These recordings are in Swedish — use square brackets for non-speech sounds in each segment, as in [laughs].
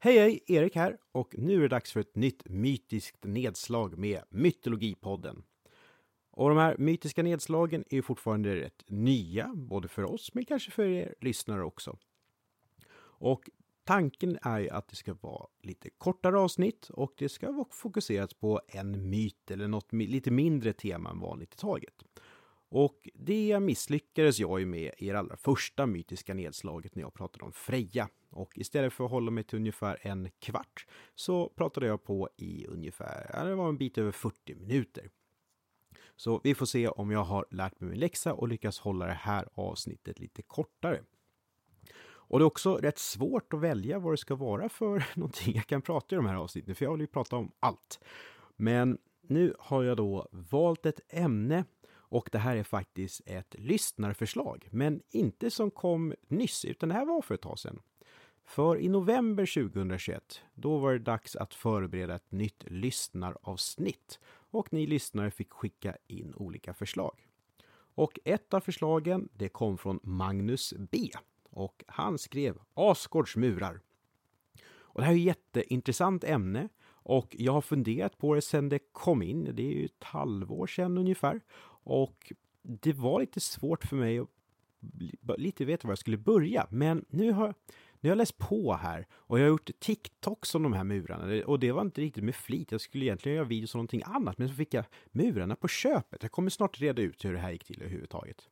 Hej hej, Erik här och nu är det dags för ett nytt mytiskt nedslag med Mytologipodden. Och de här mytiska nedslagen är fortfarande rätt nya, både för oss men kanske för er lyssnare också. Och tanken är ju att det ska vara lite kortare avsnitt och det ska vara fokuserat på en myt eller något lite mindre tema än vanligt i taget. Och det misslyckades jag ju med i det allra första mytiska nedslaget när jag pratade om Freja. Och istället för att hålla mig till ungefär en kvart så pratade jag på i ungefär, ja, det var en bit över 40 minuter. Så vi får se om jag har lärt mig min läxa och lyckas hålla det här avsnittet lite kortare. Och det är också rätt svårt att välja vad det ska vara för [laughs] någonting jag kan prata i de här avsnitten, för jag vill ju prata om allt. Men nu har jag då valt ett ämne och det här är faktiskt ett lyssnarförslag, men inte som kom nyss, utan det här var för ett tag sedan. För i november 2021, då var det dags att förbereda ett nytt lyssnaravsnitt och ni lyssnare fick skicka in olika förslag. Och ett av förslagen, det kom från Magnus B och han skrev Asgårds murar. Och det här är ett jätteintressant ämne och jag har funderat på det sedan det kom in. Det är ju ett halvår sedan ungefär. Och det var lite svårt för mig att lite veta var jag skulle börja. Men nu har, nu har jag läst på här och jag har gjort TikToks om de här murarna. Och det var inte riktigt med flit. Jag skulle egentligen göra videos om någonting annat. Men så fick jag murarna på köpet. Jag kommer snart reda ut hur det här gick till överhuvudtaget.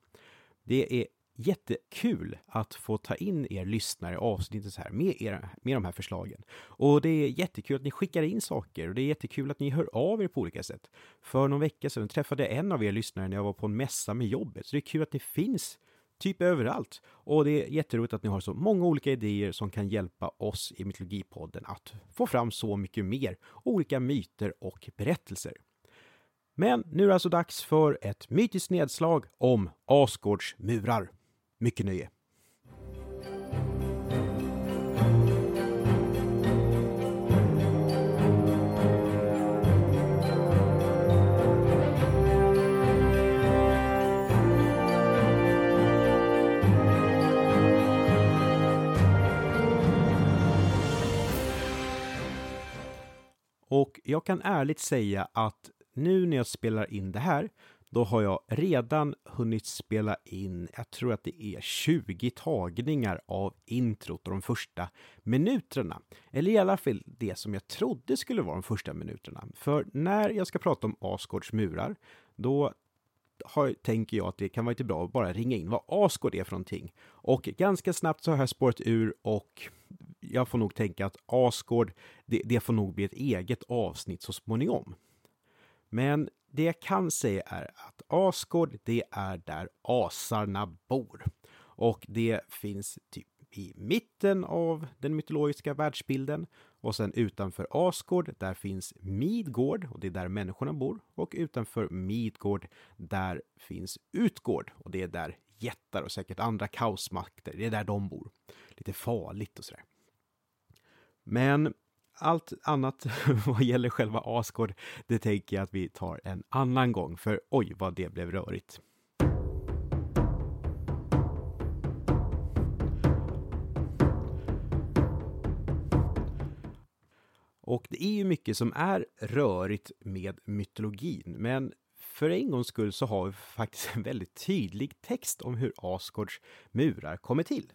Det är jättekul att få ta in er lyssnare i avsnittet så här med, era, med de här förslagen. Och det är jättekul att ni skickar in saker och det är jättekul att ni hör av er på olika sätt. För någon vecka sedan träffade jag en av er lyssnare när jag var på en mässa med jobbet, så det är kul att ni finns typ överallt. Och det är jätteroligt att ni har så många olika idéer som kan hjälpa oss i Mytologipodden att få fram så mycket mer olika myter och berättelser. Men nu är det alltså dags för ett mytiskt nedslag om Asgårds murar. Mycket nöje! Och jag kan ärligt säga att nu när jag spelar in det här då har jag redan hunnit spela in, jag tror att det är 20 tagningar av introt och de första minuterna. Eller i alla fall det som jag trodde skulle vara de första minuterna. För när jag ska prata om Asgårds murar, då har, tänker jag att det kan vara lite bra att bara ringa in vad Asgård är för någonting. Och ganska snabbt så har jag spårat ur och jag får nog tänka att Asgård, det, det får nog bli ett eget avsnitt så småningom. Men det jag kan säga är att Asgård, det är där asarna bor. Och det finns typ i mitten av den mytologiska världsbilden. Och sen utanför Asgård, där finns Midgård och det är där människorna bor. Och utanför Midgård, där finns Utgård och det är där jättar och säkert andra kaosmakter, det är där de bor. Lite farligt och sådär. Men allt annat [laughs] vad gäller själva Asgård, det tänker jag att vi tar en annan gång, för oj vad det blev rörigt. Och det är ju mycket som är rörigt med mytologin, men för en gångs skull så har vi faktiskt [laughs] en väldigt tydlig text om hur Asgårds murar kommer till.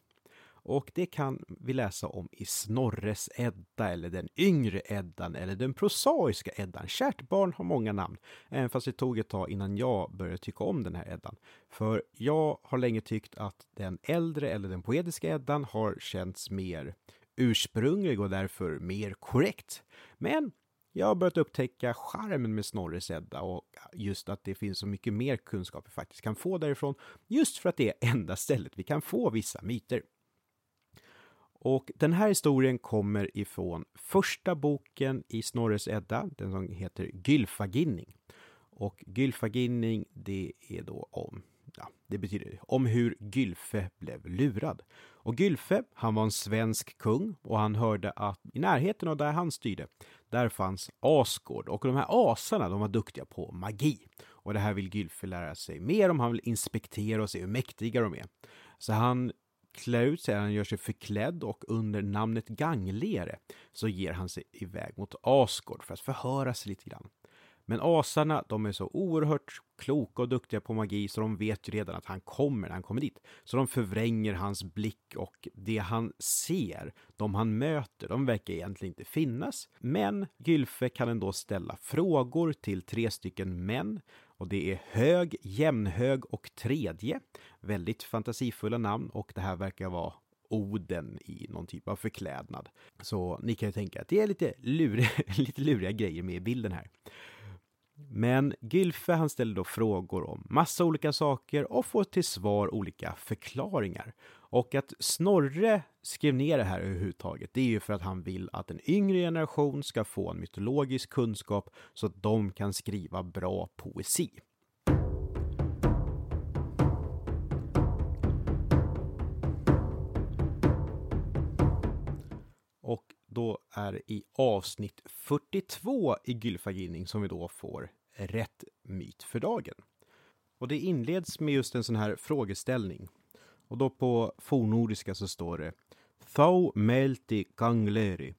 Och det kan vi läsa om i Snorres Edda eller den yngre Eddan eller den prosaiska Eddan. Kärt barn har många namn, även fast det tog ett tag innan jag började tycka om den här Eddan. För jag har länge tyckt att den äldre eller den poetiska Eddan har känts mer ursprunglig och därför mer korrekt. Men jag har börjat upptäcka charmen med Snorres Edda och just att det finns så mycket mer kunskap vi faktiskt kan få därifrån, just för att det är enda stället vi kan få vissa myter. Och den här historien kommer ifrån första boken i Snorres Edda, den som heter Gylfaginning. Och Gylfaginning, det är då om, ja, det betyder om hur Gylfe blev lurad. Och Gylfe, han var en svensk kung och han hörde att i närheten av där han styrde, där fanns Asgård. Och de här asarna, de var duktiga på magi. Och det här vill Gylfe lära sig mer om, han vill inspektera och se hur mäktiga de är. Så han klär ut sig, han gör sig förklädd och under namnet Ganglere så ger han sig iväg mot Asgård för att förhöra sig lite grann. Men asarna, de är så oerhört kloka och duktiga på magi så de vet ju redan att han kommer när han kommer dit. Så de förvränger hans blick och det han ser, de han möter, de verkar egentligen inte finnas. Men Gylfe kan ändå ställa frågor till tre stycken män och det är Hög, Jämnhög och Tredje. Väldigt fantasifulla namn och det här verkar vara Oden i någon typ av förklädnad. Så ni kan ju tänka att det är lite luriga, [laughs] lite luriga grejer med i bilden här. Men Gylfe han ställer då frågor om massa olika saker och får till svar olika förklaringar. Och att Snorre skrev ner det här överhuvudtaget, det är ju för att han vill att en yngre generation ska få en mytologisk kunskap så att de kan skriva bra poesi. Då är det i avsnitt 42 i Gylfaginning som vi då får rätt myt för dagen. Och det inleds med just en sån här frågeställning. Och då på fornordiska så står det Thau melti kangleri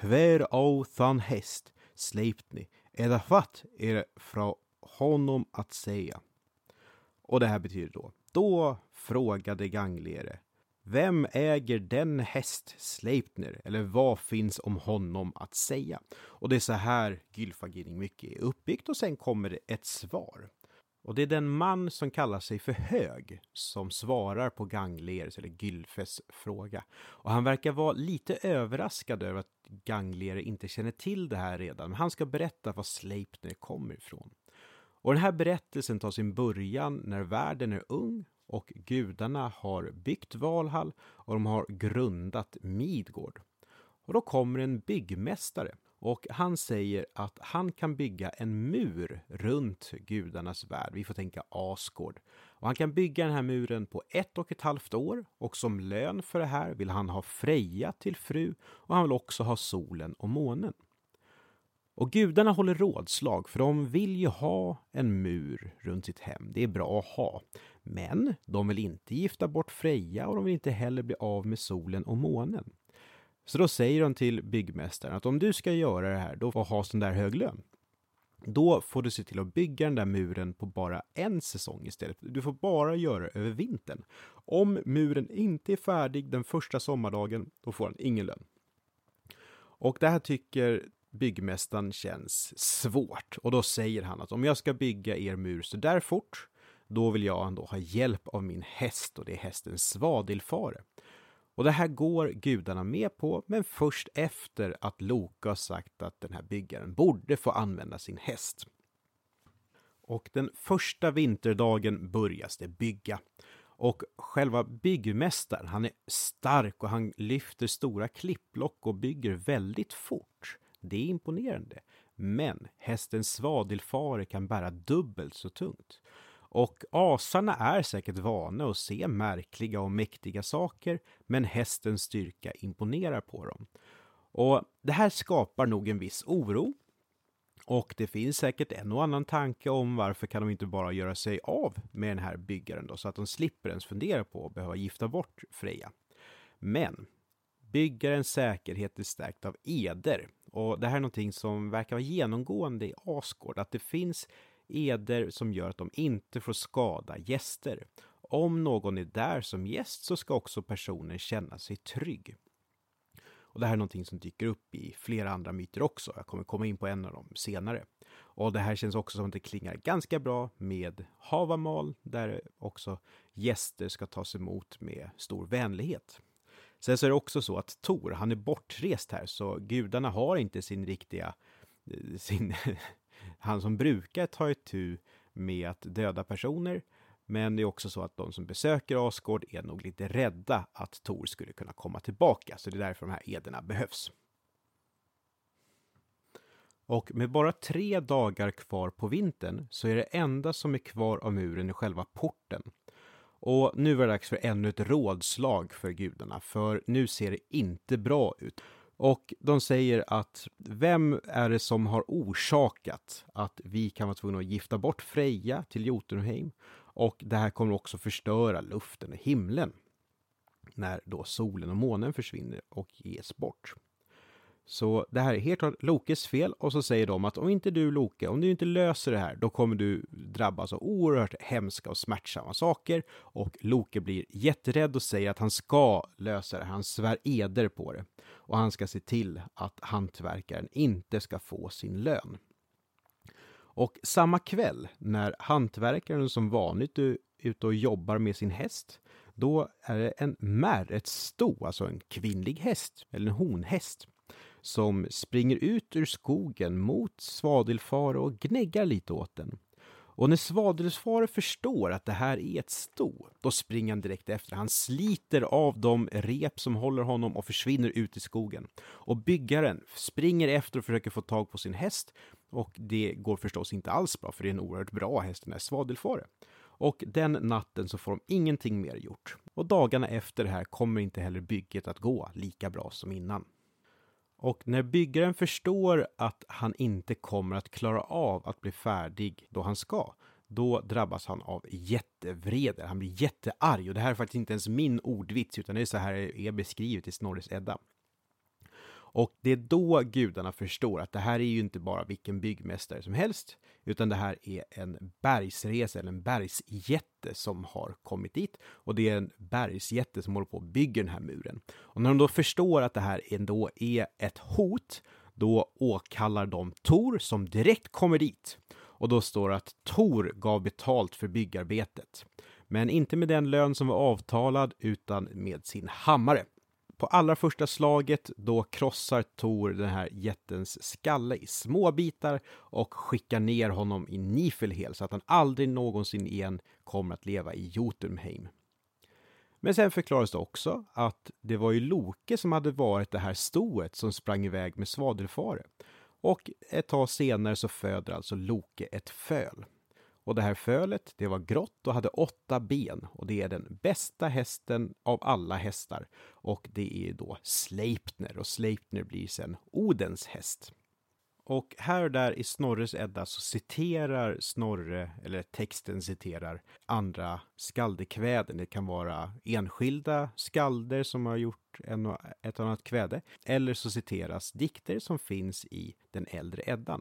hver au than häst sleipni eller är det från honom att säga? Och det här betyder då, då frågade Ganglere, vem äger den häst Sleipner? Eller vad finns om honom att säga? Och det är så här Gylfaginning mycket är uppbyggt och sen kommer det ett svar. Och det är den man som kallar sig för Hög som svarar på Gangleres eller Gylfes fråga. Och han verkar vara lite överraskad över att Ganglier inte känner till det här redan. Men han ska berätta var Sleipner kommer ifrån. Och den här berättelsen tar sin början när världen är ung och gudarna har byggt Valhall och de har grundat Midgård. Och då kommer en byggmästare och han säger att han kan bygga en mur runt gudarnas värld. Vi får tänka Asgård. Och han kan bygga den här muren på ett och ett halvt år och som lön för det här vill han ha Freja till fru och han vill också ha solen och månen. Och gudarna håller rådslag för de vill ju ha en mur runt sitt hem. Det är bra att ha. Men de vill inte gifta bort Freja och de vill inte heller bli av med solen och månen. Så då säger de till byggmästaren att om du ska göra det här, då och ha sån där hög lön. Då får du se till att bygga den där muren på bara en säsong istället. Du får bara göra det över vintern. Om muren inte är färdig den första sommardagen, då får han ingen lön. Och det här tycker byggmästaren känns svårt. Och då säger han att om jag ska bygga er mur så där fort, då vill jag ändå ha hjälp av min häst och det är hästen Svadilfare. Och det här går gudarna med på, men först efter att Loka har sagt att den här byggaren borde få använda sin häst. Och den första vinterdagen börjas det bygga. Och själva byggmästaren, han är stark och han lyfter stora klippblock och bygger väldigt fort. Det är imponerande. Men hästen Svadilfare kan bära dubbelt så tungt. Och asarna är säkert vana att se märkliga och mäktiga saker, men hästens styrka imponerar på dem. Och det här skapar nog en viss oro. Och det finns säkert en och annan tanke om varför kan de inte bara göra sig av med den här byggaren då, så att de slipper ens fundera på att behöva gifta bort Freja. Men byggarens säkerhet är stärkt av eder. Och det här är någonting som verkar vara genomgående i Asgård, att det finns eder som gör att de inte får skada gäster. Om någon är där som gäst så ska också personen känna sig trygg. Och det här är någonting som dyker upp i flera andra myter också. Jag kommer komma in på en av dem senare. Och det här känns också som att det klingar ganska bra med Havamal, där också gäster ska tas emot med stor vänlighet. Sen så är det också så att Tor, han är bortrest här, så gudarna har inte sin riktiga eh, sin, [laughs] han som brukar ta itu med att döda personer. Men det är också så att de som besöker Asgård är nog lite rädda att Tor skulle kunna komma tillbaka, så det är därför de här ederna behövs. Och med bara tre dagar kvar på vintern så är det enda som är kvar av muren i själva porten. Och nu var det dags för ännu ett rådslag för gudarna, för nu ser det inte bra ut. Och de säger att vem är det som har orsakat att vi kan vara tvungna att gifta bort Freja till Jotunheim? Och det här kommer också förstöra luften och himlen. när då solen och månen försvinner och ges bort. Så det här är helt klart Lokes fel och så säger de att om inte du Loke, om du inte löser det här, då kommer du drabbas av oerhört hemska och smärtsamma saker. Och Loke blir jätterädd och säger att han ska lösa det, här. han svär eder på det. Och han ska se till att hantverkaren inte ska få sin lön. Och samma kväll när hantverkaren som vanligt är ute och jobbar med sin häst, då är det en märr, ett sto, alltså en kvinnlig häst, eller en honhäst, som springer ut ur skogen mot Svadelfare och gnäggar lite åt den. Och när Svadelfare förstår att det här är ett sto, då springer han direkt efter. Han sliter av de rep som håller honom och försvinner ut i skogen. Och byggaren springer efter och försöker få tag på sin häst. Och det går förstås inte alls bra, för det är en oerhört bra häst, den här Svadelfare. Och den natten så får de ingenting mer gjort. Och dagarna efter det här kommer inte heller bygget att gå lika bra som innan. Och när byggaren förstår att han inte kommer att klara av att bli färdig då han ska, då drabbas han av jättevrede. Han blir jättearg och det här är faktiskt inte ens min ordvits utan det är så här det är beskrivet i Snorres Edda. Och det är då gudarna förstår att det här är ju inte bara vilken byggmästare som helst, utan det här är en bergsresa eller en bergsjätte som har kommit dit. Och det är en bergsjätte som håller på att bygga den här muren. Och när de då förstår att det här ändå är ett hot, då åkallar de Tor som direkt kommer dit. Och då står det att Tor gav betalt för byggarbetet. Men inte med den lön som var avtalad, utan med sin hammare på allra första slaget då krossar Tor den här jättens skalle i små bitar och skickar ner honom i Nifelhel så att han aldrig någonsin igen kommer att leva i Jotunheim. Men sen förklaras det också att det var ju Loke som hade varit det här stoet som sprang iväg med Svadelfare. Och ett tag senare så föder alltså Loke ett föl. Och det här fölet, det var grått och hade åtta ben och det är den bästa hästen av alla hästar. Och det är då Sleipner och Sleipner blir sen Odens häst. Och här och där i Snorres Edda så citerar Snorre, eller texten citerar, andra skaldekväden. Det kan vara enskilda skalder som har gjort en och ett annat kväde. Eller så citeras dikter som finns i den äldre Eddan.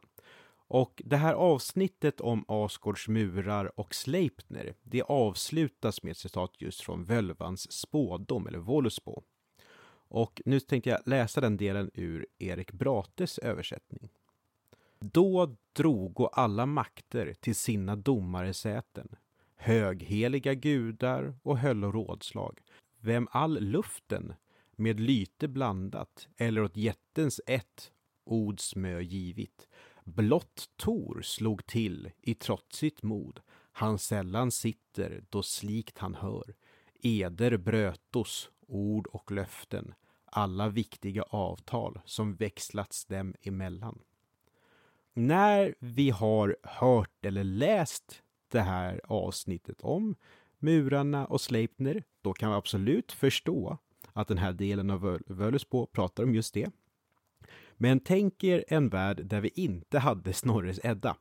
Och det här avsnittet om Asgårds murar och Sleipner, det avslutas med ett citat just från Völvans spådom, eller Voluspo. Och nu tänkte jag läsa den delen ur Erik Brates översättning. Då drogo alla makter till sina domaresäten, högheliga gudar och höll rådslag, vem all luften med lyte blandat eller åt jättens ett ord smö givit, Blott Tor slog till i trotsigt mod. Han sällan sitter då slikt han hör. Eder brötos, ord och löften, alla viktiga avtal som växlats dem emellan. När vi har hört eller läst det här avsnittet om murarna och Sleipner, då kan vi absolut förstå att den här delen av Völusbo pratar om just det. Men tänk er en värld där vi inte hade Snorres Edda.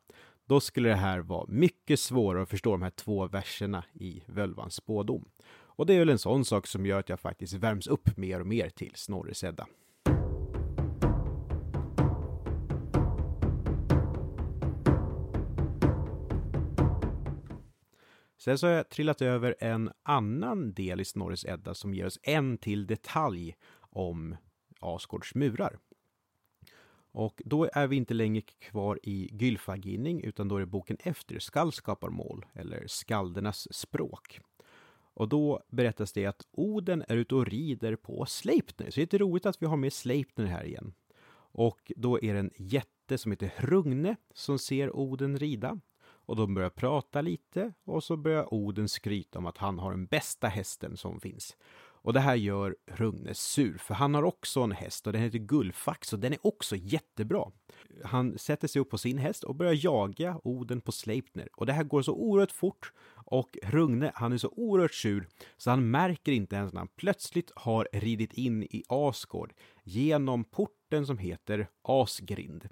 Då skulle det här vara mycket svårare att förstå de här två verserna i Völvans spådom. Och det är väl en sån sak som gör att jag faktiskt värms upp mer och mer till Snorres Edda. Sen så har jag trillat över en annan del i Snorres Edda som ger oss en till detalj om Asgårds murar. Och då är vi inte längre kvar i Gylfaginning utan då är det boken efter, Skall skapar mål eller Skaldernas språk. Och då berättas det att Oden är ute och rider på Sleipner. Så det är lite roligt att vi har med Sleipner här igen. Och då är det en jätte som heter Hrungne som ser Oden rida. Och de börjar prata lite och så börjar Oden skryta om att han har den bästa hästen som finns. Och det här gör Rune sur, för han har också en häst och den heter Gullfax och den är också jättebra. Han sätter sig upp på sin häst och börjar jaga Oden på Sleipner. Och det här går så oerhört fort och Rugne, han är så oerhört sur så han märker inte ens när han plötsligt har ridit in i Asgård genom porten som heter Asgrind.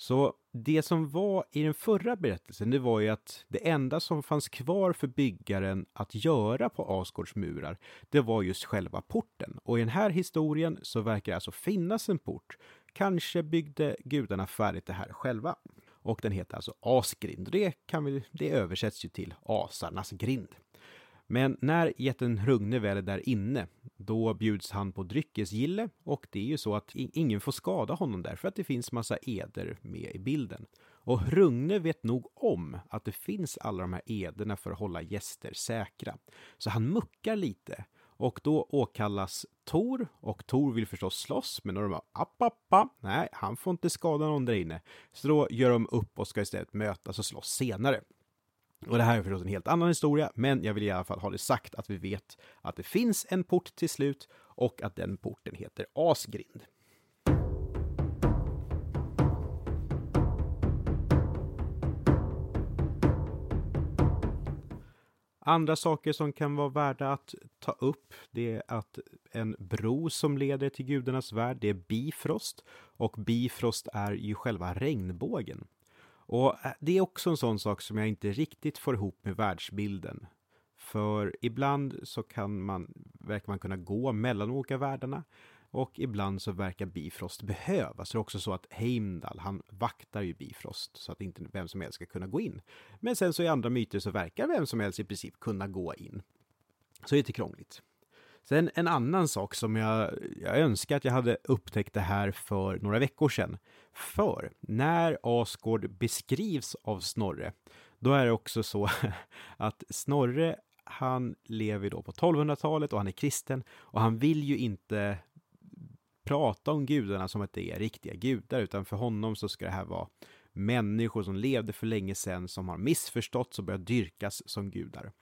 Så det som var i den förra berättelsen, det var ju att det enda som fanns kvar för byggaren att göra på Asgårds murar, det var just själva porten. Och i den här historien så verkar det alltså finnas en port. Kanske byggde gudarna färdigt det här själva. Och den heter alltså Asgrind. Det, kan vi, det översätts ju till Asarnas grind. Men när jätten Rugne väl är där inne, då bjuds han på dryckesgille och det är ju så att ingen får skada honom där för att det finns massa eder med i bilden. Och Rugne vet nog om att det finns alla de här ederna för att hålla gäster säkra. Så han muckar lite och då åkallas Tor och Tor vill förstås slåss men då de bara app, app, app. Nej, han får inte skada någon där inne. Så då gör de upp och ska istället mötas och slåss senare. Och det här är förstås en helt annan historia, men jag vill i alla fall ha det sagt att vi vet att det finns en port till slut och att den porten heter Asgrind. Andra saker som kan vara värda att ta upp, det är att en bro som leder till gudarnas värld, det är Bifrost. Och Bifrost är ju själva regnbågen. Och eh, det är också en sån sak som jag inte riktigt får ihop med världsbilden. För ibland så kan man, verkar man kunna gå mellan olika världarna och ibland så verkar Bifrost behövas. Det är också så att Heimdall, han vaktar ju Bifrost så att inte vem som helst ska kunna gå in. Men sen så i andra myter så verkar vem som helst i princip kunna gå in. Så det är lite krångligt. Sen en annan sak som jag, jag önskar att jag hade upptäckt det här för några veckor sedan. För när Asgård beskrivs av Snorre, då är det också så [laughs] att Snorre, han lever då på 1200-talet och han är kristen och han vill ju inte prata om gudarna som att det är riktiga gudar, utan för honom så ska det här vara människor som levde för länge sedan, som har missförståtts och börjat dyrkas som gudar.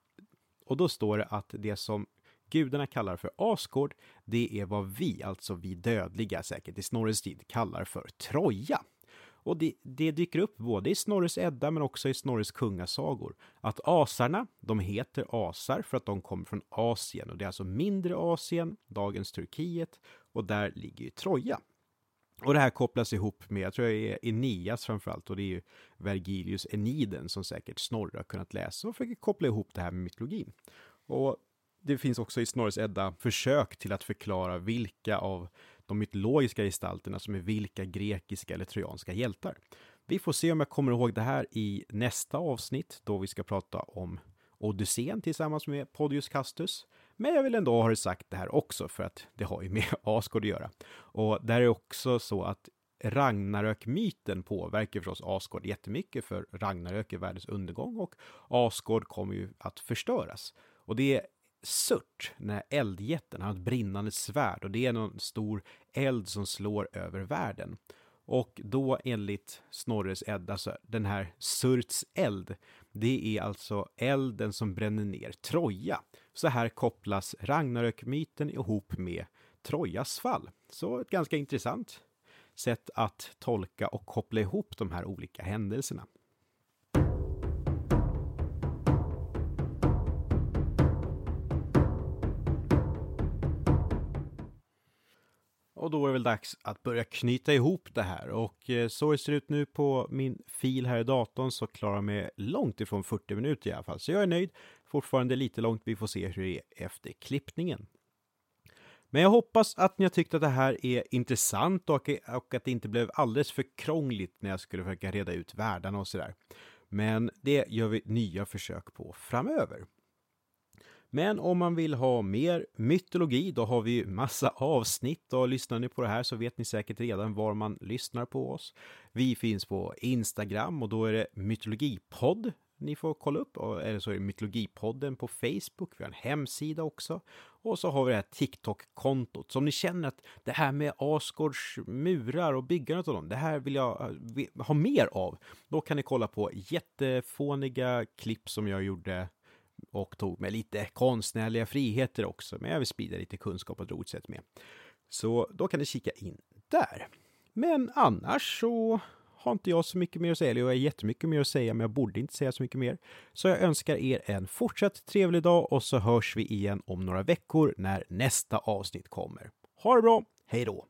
Och då står det att det som gudarna kallar för Asgård, det är vad vi, alltså vi dödliga säkert i Snorres tid, kallar för Troja. Och det, det, dyker upp både i Snorres Edda men också i Snorres kungasagor. Att asarna, de heter asar för att de kommer från Asien och det är alltså mindre Asien, dagens Turkiet och där ligger ju Troja. Och det här kopplas ihop med, jag tror det är Eneas framförallt och det är ju Vergilius Eniden som säkert Snorre har kunnat läsa och försöker koppla ihop det här med mytologin. Och det finns också i Snorres Edda försök till att förklara vilka av de mytologiska gestalterna som är vilka grekiska eller trojanska hjältar. Vi får se om jag kommer ihåg det här i nästa avsnitt då vi ska prata om Odysseen tillsammans med Podius Castus. Men jag vill ändå ha det sagt det här också för att det har ju med [laughs] Asgård att göra. Och där är också så att Ragnarök-myten påverkar förstås Asgård jättemycket för Ragnarök är världens undergång och Asgård kommer ju att förstöras. Och det Surt, när eldjätten har ett brinnande svärd och det är någon stor eld som slår över världen. Och då enligt Snorres Edda, alltså den här Surts eld, det är alltså elden som bränner ner Troja. Så här kopplas Ragnarök-myten ihop med Trojas fall. Så ett ganska intressant sätt att tolka och koppla ihop de här olika händelserna. Och då är det väl dags att börja knyta ihop det här. Och eh, så det ser ut nu på min fil här i datorn så klarar jag mig långt ifrån 40 minuter i alla fall. Så jag är nöjd. Fortfarande lite långt. Vi får se hur det är efter klippningen. Men jag hoppas att ni har tyckt att det här är intressant och, och att det inte blev alldeles för krångligt när jag skulle försöka reda ut världarna och sådär. Men det gör vi nya försök på framöver. Men om man vill ha mer mytologi, då har vi ju massa avsnitt och lyssnar ni på det här så vet ni säkert redan var man lyssnar på oss. Vi finns på Instagram och då är det mytologipodd ni får kolla upp, eller så är det Mytologipodden på Facebook, vi har en hemsida också. Och så har vi det här TikTok-kontot. Så om ni känner att det här med Asgårds murar och byggandet av dem, det här vill jag eh, ha mer av. Då kan ni kolla på jättefåniga klipp som jag gjorde och tog med lite konstnärliga friheter också, men jag vill sprida lite kunskap på ett roligt sätt med. Så då kan ni kika in där. Men annars så har inte jag så mycket mer att säga, eller jag har jättemycket mer att säga, men jag borde inte säga så mycket mer. Så jag önskar er en fortsatt trevlig dag och så hörs vi igen om några veckor när nästa avsnitt kommer. Ha det bra, hej då!